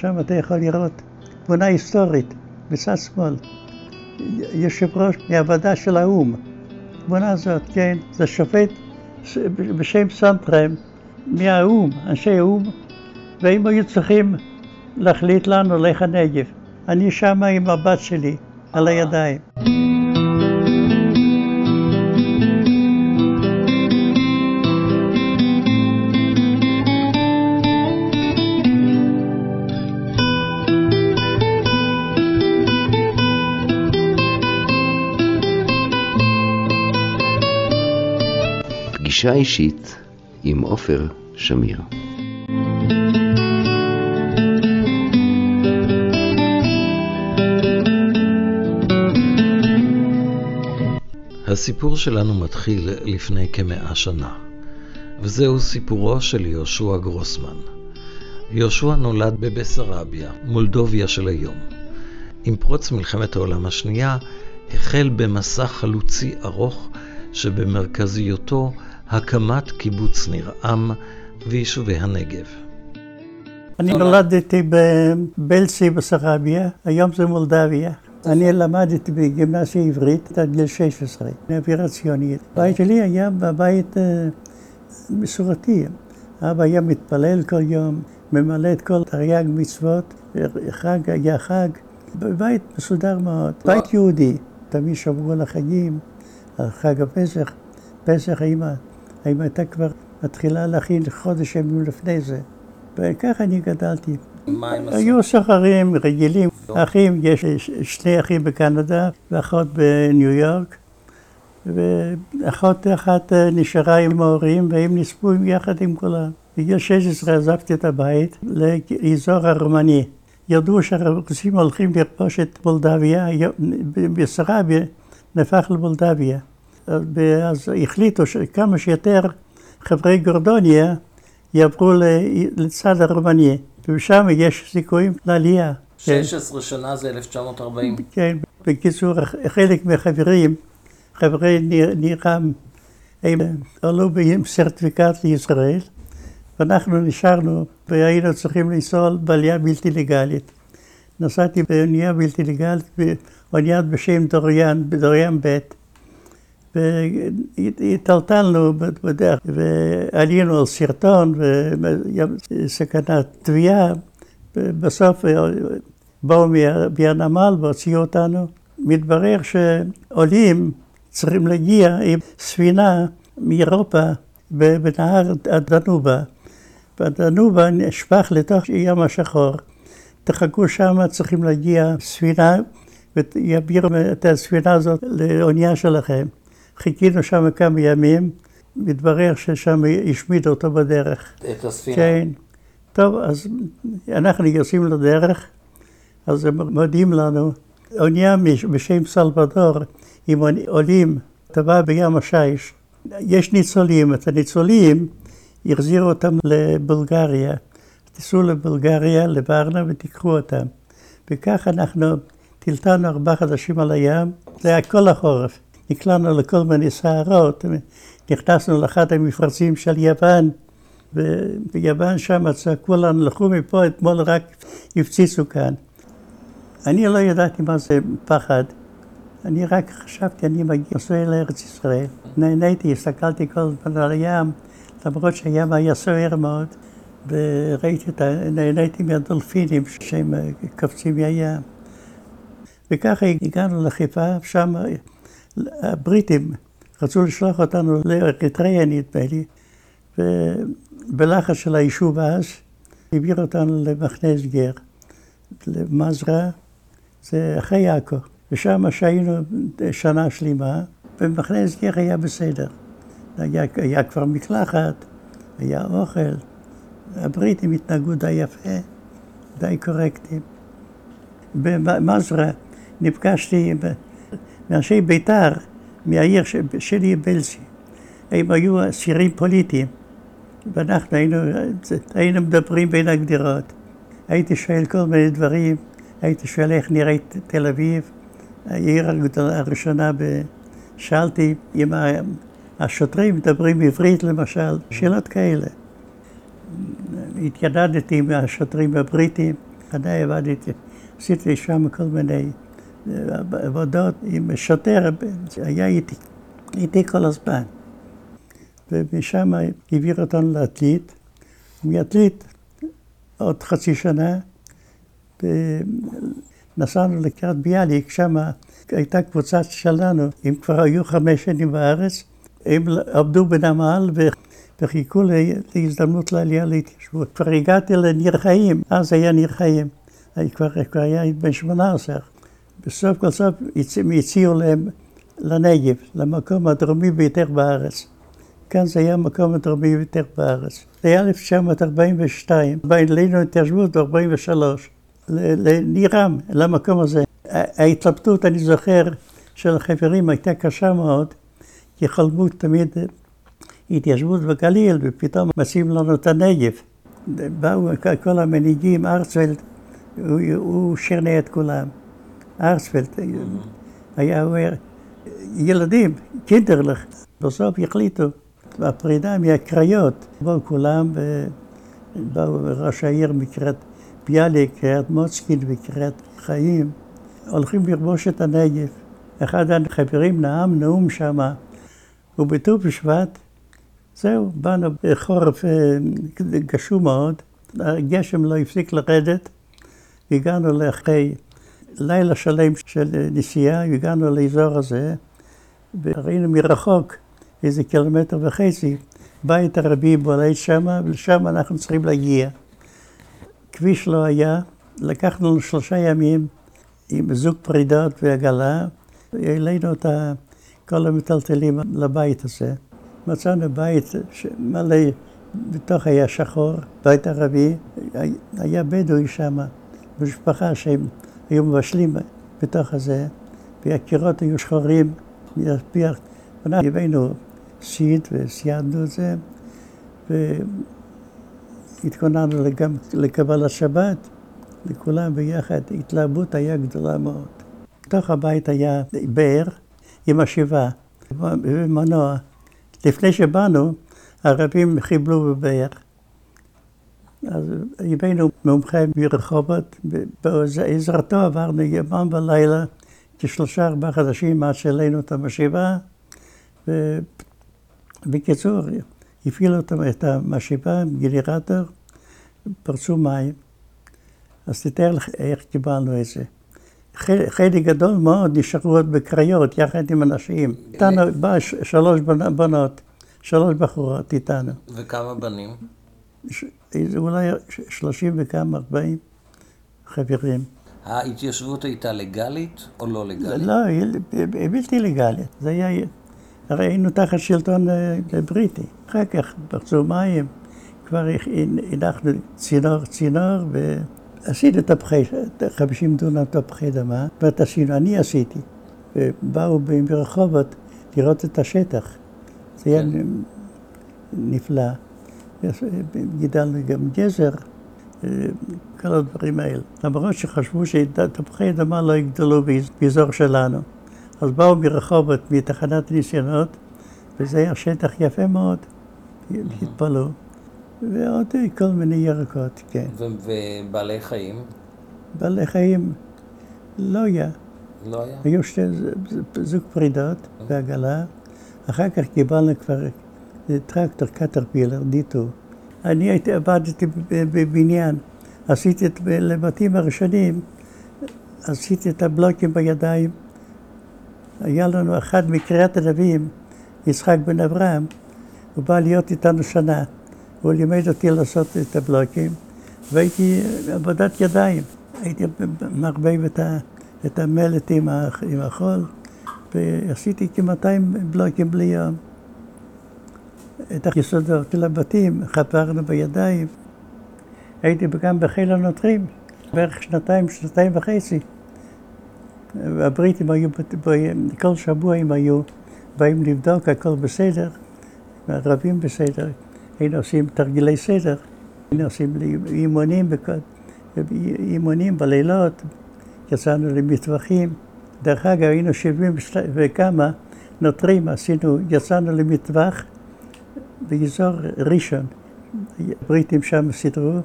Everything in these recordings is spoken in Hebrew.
שם אתה יכול לראות תמונה היסטורית בצד שמאל. יושב ראש מהוועדה של האו"ם. התמונה הזאת, כן, זה שופט בשם סנטרם מהאו"ם, אנשי האו"ם, והם היו צריכים להחליט לנו לך הנגב. אני שמה עם הבת שלי על הידיים. פגישה אישית עם עופר שמיר. הסיפור שלנו מתחיל לפני כמאה שנה, וזהו סיפורו של יהושע גרוסמן. יהושע נולד בבסרביה, מולדוביה של היום. עם פרוץ מלחמת העולם השנייה, החל במסע חלוצי ארוך שבמרכזיותו הקמת קיבוץ ניר-עם ויישובי הנגב. אני נולדתי בבלסי בסרביה, היום זה מולדביה. אני למדתי בגימנסיה עברית עד גיל 16, באווירה ציונית. הבית שלי היה בבית מסורתי. אבא היה מתפלל כל יום, ממלא את כל תרי"ג מצוות, חג היה חג. בבית מסודר מאוד, בית יהודי. תמיד שמרו על החגים, על חג הפסח. פסח אימא, האמא הייתה כבר מתחילה להכין חודש ימים לפני זה. וככה אני גדלתי. מה הם עשו? היו סוחרים רגילים, אחים, יש שני אחים בקנדה ואחות בניו יורק, ואחות אחת נשארה עם ההורים והם נספו יחד עם כולם. בגיל 16 עזבתי את הבית לאזור הרומני. ידעו שהרוסים הולכים לכבוש את מולדביה, בסרביה נהפך למולדביה. אז החליטו שכמה שיותר חברי גורדוניה יעברו לצד הרומני, ושם יש סיכויים לעלייה. 16 שנה זה 1940. כן, בקיצור, חלק מהחברים, חברי נירם, הם עלו עם סרטיפיקט לישראל, ואנחנו נשארנו והיינו צריכים לנסוע בעלייה בלתי לגלית. נסעתי באונייה בלתי לגלית, באונייה בשם דוריאן, בדוריאן ב', והטלטלנו בדרך, ועלינו על סרטון, וסכנת תביעה. בסוף באו מהנמל והוציאו אותנו. מתברר שעולים צריכים להגיע עם ספינה מאירופה בנהר הדנובה. והדנובה נשפך לתוך ים השחור. תחכו שם, צריכים להגיע ספינה ויעבירו את הספינה הזאת לאונייה שלכם. חיכינו שם כמה ימים, מתברר ששם השמידו אותו בדרך. את הספינה. כן. טוב, אז אנחנו יוצאים לדרך, אז הם מודיעים לנו, אונייה בשם סלבדור, עם עולים, טבע בים השיש. יש ניצולים, את הניצולים החזירו אותם לבולגריה. תיסעו לבולגריה, לוורנה ותיקחו אותם. וכך אנחנו טלטלנו ארבעה חודשים על הים, זה היה כל החורף. נקלענו לכל מיני סערות, נכנסנו לאחד המפרצים של יוון, וביוון שם צעקו לנו, לכו מפה, אתמול רק הפציצו כאן. אני לא ידעתי מה זה פחד, אני רק חשבתי, אני נוסע לארץ ישראל. נהניתי, הסתכלתי כל הזמן על הים, למרות שהים היה סוער מאוד, וראיתי את ה... נהניתי מהדולפינים שהם קופצים מהים. וככה הגענו לחיפה, שם הבריטים רצו לשלוח אותנו לאריתריאה נדמה לי, ובלחץ של היישוב אז העביר אותנו למחנה הסגר, למזרע, זה אחרי עכו, ושם שהיינו שנה שלמה, במחנה הסגר היה בסדר. היה, היה כבר מקלחת, היה אוכל, הבריטים התנהגו די יפה, די קורקטים. במזרע נפגשתי עם מאנשי בית"ר, מהעיר שלי בלסי. הם היו אסירים פוליטיים, ואנחנו היינו, היינו מדברים בין הגדרות. הייתי שואל כל מיני דברים, הייתי שואל איך נראית תל אביב, העיר הראשונה. שאלתי אם השוטרים מדברים עברית למשל, שאלות כאלה. התיידדתי עם השוטרים הבריטים, עדיין עבדתי, עשיתי שם כל מיני עבודות עם שוטר, היה איתי, איתי כל הזמן. ומשם העביר אותנו לעתלית, מעתלית עוד חצי שנה, ונסענו לקראת ביאליק, שם הייתה קבוצה שלנו, הם כבר היו חמש שנים בארץ, הם עבדו בנמל וחיכו להזדמנות לעלייה להתיישבות. כבר הגעתי לניר חיים, אז היה ניר חיים, כבר, כבר היה בן שמונה עשר. בסוף כל סוף הציעו להם לנגב, למקום הדרומי ביותר בארץ. כאן זה היה המקום הדרומי ביותר בארץ. זה היה 1942, בא אלינו התיישבות ב-43, לנירם, למקום הזה. ההתלבטות, אני זוכר, של החברים הייתה קשה מאוד, כי חלמו תמיד התיישבות בגליל, ופתאום מציעים לנו את הנגב. באו כל המנהיגים, ארצפלד, הוא, הוא שכנע את כולם. ארצפלד, היה אומר, ילדים, קינדרלך. בסוף החליטו, בפרידה מהקריות, באו כולם, ובאו ראש העיר מקריית ביאליק, קריית מוצקין וקריית חיים, הולכים לרבוש את הנגב. אחד החברים נאם נאום שמה, ובט"ו בשבט, זהו, באנו בחורף אה, גשום מאוד, הגשם לא הפסיק לרדת, הגענו לאחרי לילה שלם של נסיעה, הגענו לאזור הזה, וראינו מרחוק איזה קילומטר וחצי, בית ערבי בולט שמה, ולשם אנחנו צריכים להגיע. כביש לא היה, לקחנו לנו שלושה ימים עם זוג פרידות ועגלה, העלינו את כל המטלטלים לבית הזה. מצאנו בית מלא, בתוך היה שחור, בית ערבי, היה בדואי שם, משפחה שהם היו מבשלים בתוך הזה, והקירות היו שחורים, להספיח. אנחנו הבאנו סיד וסיידנו את זה, והתכוננו גם לקבלת שבת, לכולם ביחד, התלהבות היה גדולה מאוד. בתוך הבית היה באר עם השבעה ומנוע. לפני שבאנו, הערבים חיבלו בבאר. אז הבאנו מומחה מרחובות, בעזרתו עברנו ימם ולילה כשלושה ארבעה חודשים עד שהעלינו את המשאבה. ובקיצור, הפעילו את המשאבה עם גנרטור, פרצו מים. אז תתאר לך איך קיבלנו את זה. חלק גדול מאוד נשארו עוד בקריות יחד עם אנשים. איתנו בא שלוש בנות, שלוש בחורות איתנו. וכמה בנים? אולי שלושים וכמה, ארבעים חברים. ההתיישבות הייתה לגלית או לא לגלית? לא, היא בלתי לגלית. זה היה... הרי היינו תחת שלטון אה, בריטי. אחר כך פרצו מים, כבר הנחנו צינור צינור, ועשינו את הפחי, 50 דונם תפוחי אדמה, ואת עשינו, אני עשיתי. ובאו ברחובות לראות את השטח. זה היה כן. נפלא. גידלנו גם גזר, אה, כל הדברים האלה. למרות שחשבו שתפוחי אדמה לא יגדלו באזור שלנו. אז באו מרחובות, מתחנת ניסיונות, וזה היה שטח יפה מאוד, התפלאו. ועוד כל מיני ירקות, כן. ובעלי חיים? בעלי חיים לא היה. לא היה? היו שתי זוג פרידות ועגלה. אחר כך קיבלנו כבר טרקטור קטרפילר, דיטו. אני הייתי, עבדתי בבניין, עשיתי את, לבתים הראשונים, עשיתי את הבלוקים בידיים. היה לנו אחד מקריית הנביאים, יצחק בן אברהם, הוא בא להיות איתנו שנה. הוא לימד אותי לעשות את הבלוקים, והייתי עבודת ידיים. הייתי מערבב את, את המלט עם, עם החול, ועשיתי כ-200 בלוקים בלי יום. את היסודות של הבתים חפרנו בידיים. הייתי גם בחיל הנוטרים, בערך שנתיים, שנתיים וחצי. הבריטים היו, כל שבוע הם היו באים לבדוק, הכל בסדר, הערבים בסדר. היינו עושים תרגילי סדר, היינו עושים אימונים, אימונים בלילות, יצאנו למטווחים. דרך אגב, היינו שבעים וכמה נוטרים, עשינו, יצאנו למטווח באזור ראשון. הבריטים שם סידרו,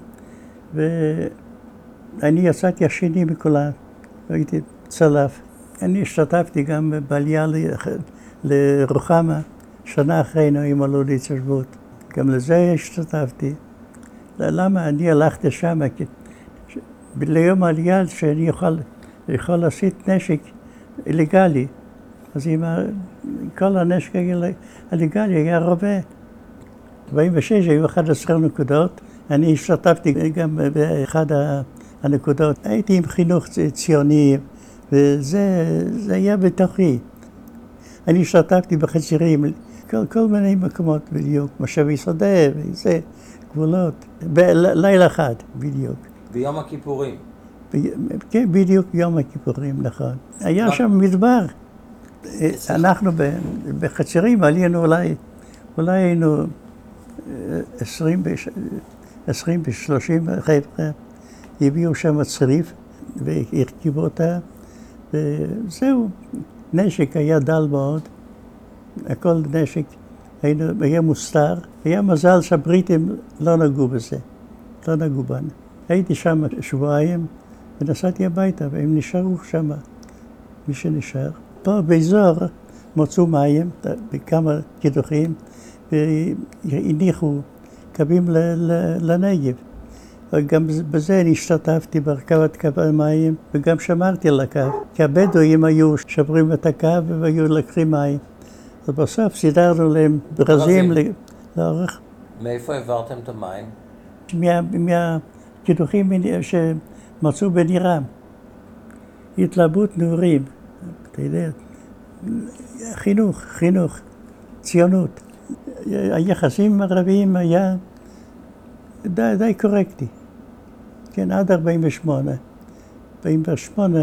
ואני יצאתי השני מכולם, הייתי צלף. אני השתתפתי גם בעלייה לרוחמה, שנה אחרינו הם עלו להתיישבות. גם לזה השתתפתי. למה אני הלכתי שם? ליום העלייה שאני יכול, יכול להסיט נשק לגלי. אז עם כל הנשק הלגלי היה רובה. 46 היו 11 נקודות, אני השתתפתי גם באחד הנקודות. הייתי עם חינוך ציוני, וזה היה בתוכי. אני השתתפתי בחצירים, כל, כל מיני מקומות בדיוק, משאבי שדה וזה, גבולות, בלילה אחד בדיוק. ביום הכיפורים. ב, כן, בדיוק יום הכיפורים, נכון. היה שם מדבר. אנחנו בחצרים עלינו אולי, אולי היינו עשרים ושלושים חבר'ה, הביאו שם צריף והרכיבו אותה, וזהו, נשק היה דל מאוד, הכל נשק היינו, היה מוסתר, היה מזל שהבריטים לא נגעו בזה, לא נגעו בנו. הייתי שם שבועיים ונסעתי הביתה, והם נשארו שם, מי שנשאר. פה באזור מצאו מים בכמה קידוחים והניחו קווים לנגב. וגם בזה אני השתתפתי בהרכבת קו המים וגם שמרתי על הקו, כי הבדואים היו שוברים את הקו והיו לקחים מים. אז בסוף סידרנו להם ברזים לאורך. מאיפה העברתם את המים? מהקידוחים שמצאו בנירם. התלהבות נעורים, אתה יודע, חינוך, חינוך, ציונות. היחסים הערביים היה די, די קורקטי. כן, עד 48. 48,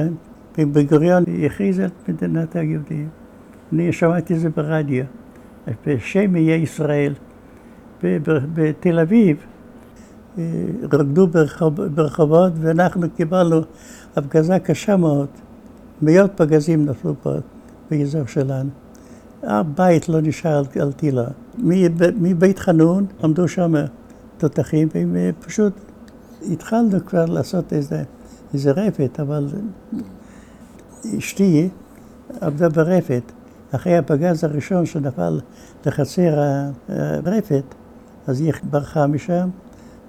בן גוריון הכריז על מדינת היהודים. אני שמעתי את זה ברדיו, בשם יהיה ישראל. בתל אביב אה, רקדו ברחובות ואנחנו קיבלנו הפגזה קשה מאוד. מאות פגזים נפלו פה באזור שלנו. אף בית לא נשאר על טילה. מבית חנון עמדו שם תותחים, ופשוט התחלנו כבר לעשות איזה, איזה רפת, אבל אשתי עבדה ברפת. אחרי הפגז הראשון שנפל לחצר הרפת, אז היא ברחה משם,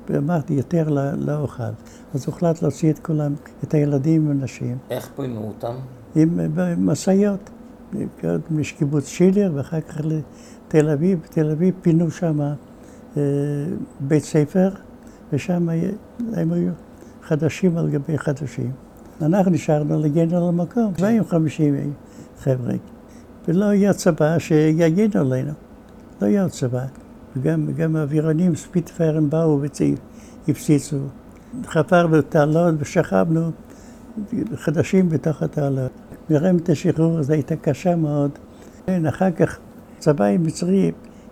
ואמרתי, יותר לא אוכל. אז הוחלט להוציא את כולם, את הילדים והנשים. איך פינו אותם? עם משאיות. מקיבוץ שילר ואחר כך לתל אביב. בתל אביב פינו שם אה, בית ספר, ושם הם היו חדשים על גבי חדשים. אנחנו נשארנו לגן על המקום, 250 חבר'ה. ולא היה צבא שיגן עלינו, לא היה צבא. וגם גם האווירונים, ספיטפיירים באו והפציצו. חפרנו תעלות ושכבנו חדשים בתוך התעלות. מלחמת השחרור הזו הייתה קשה מאוד. כן, אחר כך צבא מצרי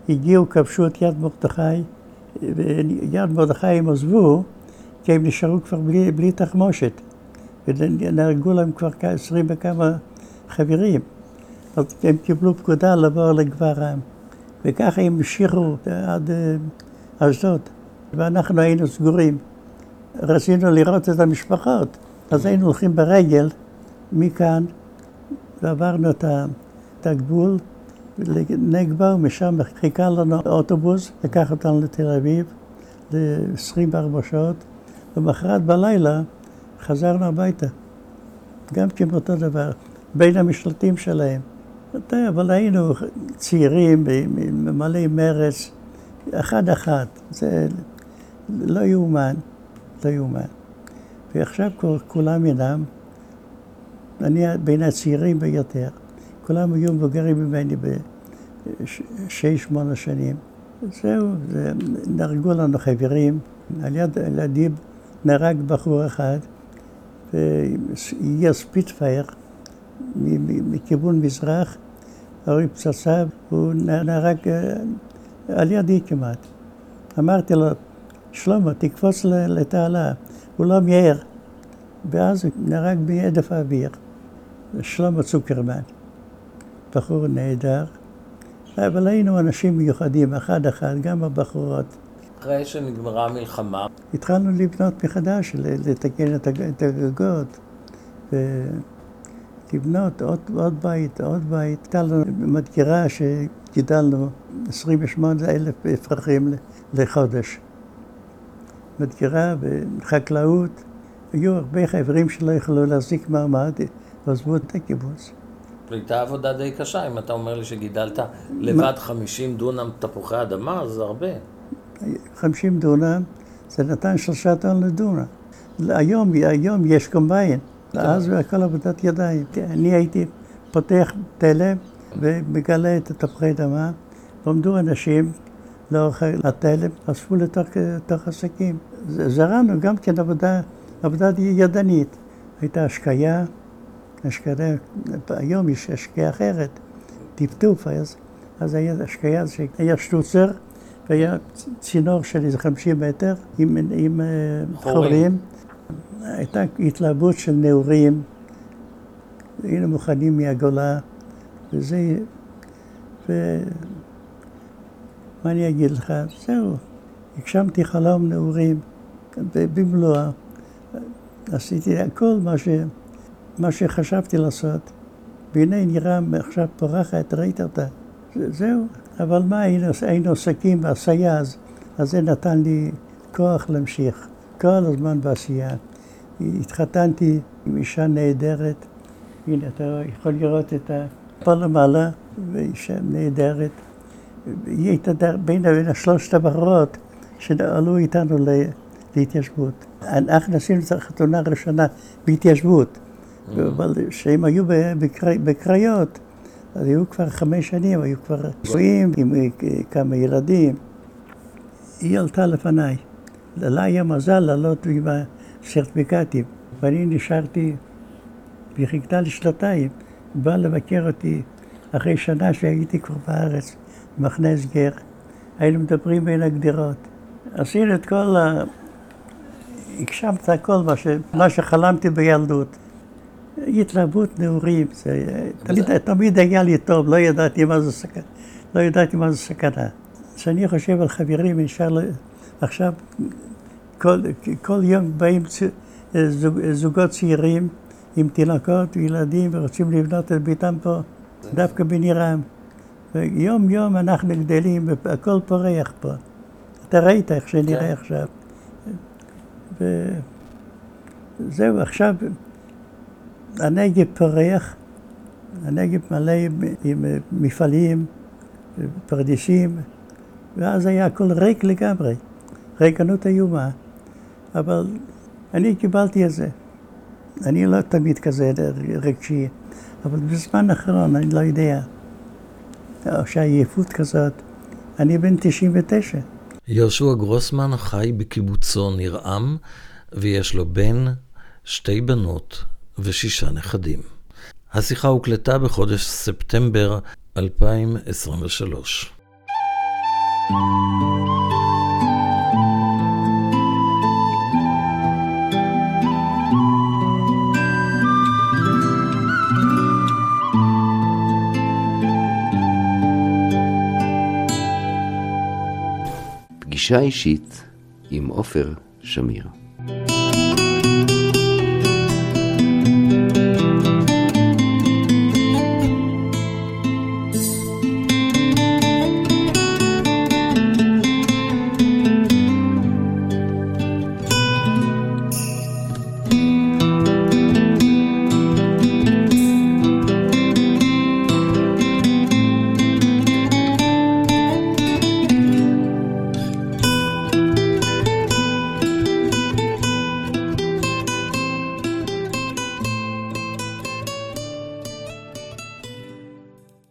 הגיעו, כבשו את יד מרדכי, ויד מרדכי הם עזבו, כי הם נשארו כבר בלי, בלי תחמושת. ונהרגו להם כבר עשרים וכמה חברים. אז הם קיבלו פקודה לעבור לגברם. וככה הם המשיכו עד אה, אשדוד. ואנחנו היינו סגורים. רצינו לראות את המשפחות, אז היינו הולכים ברגל מכאן ועברנו את הגבול לנגבה, ומשם חיכה לנו אוטובוס, לקח אותנו לתל אביב ל-24 שעות, ומחרת בלילה חזרנו הביתה. גם כן אותו דבר, בין המשלטים שלהם. אבל היינו צעירים, מלא מרץ, אחד-אחד. זה לא יאומן, לא יאומן. ועכשיו כולם אינם. אני בין הצעירים ביותר. כולם היו מבוגרים ממני בשש, שמונה שנים. זהו, זה, נהרגו לנו חברים. על יד הג'יפ נהרג בחור אחד, והגיע ספיטפייר מכיוון מזרח, הוריד פצצה, הוא נהרג אה, על ידי כמעט. אמרתי לו, שלמה, תקפוץ לתעלה. הוא לא מיהר. ואז הוא נהרג בהדף האוויר. שלמה צוקרמן. בחור נהדר. אבל היינו אנשים מיוחדים, אחד-אחד, גם הבחורות. אחרי שנגמרה המלחמה, התחלנו לבנות מחדש, לתקן את הג- את הגגות, ולבנות עוד, עוד בית, עוד בית. הייתה לנו מדגרה שגידלנו 28 אלף פרחים לחודש. מדגרה וחקלאות. היו הרבה חברים שלא יכלו להחזיק מעמד, ועזבו את הקיבוץ. זו הייתה עבודה די קשה, אם אתה אומר לי שגידלת לבד 50 דונם תפוחי אדמה, זה הרבה. 50 דונם, זה נתן שלושה טון לדונם. היום, היום יש קומביין, אז זה הכל עבודת ידיים. אני הייתי פותח תלם ומגלה את התפוחי אדמה, ועמדו אנשים לאורך התלם, אספו לתוך השקים. ז- זרענו גם כן עבודה, עבודה ידנית. הייתה השקיה, השקיה, היום יש השקיה אחרת, טפטוף, אז, אז היה השקיה, היה שטוצר, והיה צינור של איזה 50 מטר עם, עם אה, חורים. הייתה התלהבות של נעורים, היינו מוכנים מהגולה, וזה... ו... מה אני אגיד לך? זהו, הגשמתי חלום נעורים ב- במלואו. עשיתי הכל מה, ש... מה שחשבתי לעשות. והנה נראה עכשיו פורחת, ראית אותה. זה- זהו, אבל מה, היינו, עסקים בעשייה, אז, זה נתן לי כוח להמשיך. כל הזמן בעשייה. התחתנתי עם אישה נהדרת. הנה, אתה יכול לראות את ה... פה למעלה, ואישה נהדרת. היא הייתה בין בין השלושת הבחורות שעלו איתנו להתיישבות. אנחנו עשינו את החתונה הראשונה בהתיישבות, אבל כשהם היו ב- בקר- בקריות, אז היו כבר חמש שנים, היו כבר נשואים עם אה, כמה ילדים. היא עלתה לפניי. לה היה מזל לעלות עם הסרטיפיקטים, ואני נשארתי, והיא חיכתה לי שנתיים, באה לבקר אותי אחרי שנה שהייתי כבר בארץ, במחנה הסגר. היינו מדברים בין הגדרות. עשינו את כל ה... הגשמת הכל מה, ש... מה שחלמתי בילדות. התלהבות נעורים, זה... תמיד, תמיד היה לי טוב, לא ידעתי מה זה סכנה. לא ידעתי מה זה סכנה. כשאני חושב על חברים, נשאר. עכשיו, כל, כל יום באים צ... זוג, זוגות צעירים עם תינוקות וילדים ורוצים לבנות את ביתם פה, דווקא בנירם. ויום יום אנחנו גדלים, והכל פורח פה. אתה ראית איך שנראה כן. עכשיו. וזהו, עכשיו הנגב פורח, הנגב מלא עם, עם מפעלים, פרדיסים, ואז היה הכל ריק לגמרי, ריקנות איומה. אבל אני קיבלתי את זה. אני לא תמיד כזה רגשי, אבל בזמן האחרון, אני לא יודע, או שהעייפות כזאת, אני בן 99. יהושע גרוסמן חי בקיבוצו נרעם, ויש לו בן, שתי בנות ושישה נכדים. השיחה הוקלטה בחודש ספטמבר 2023. פגישה אישית עם עופר שמיר.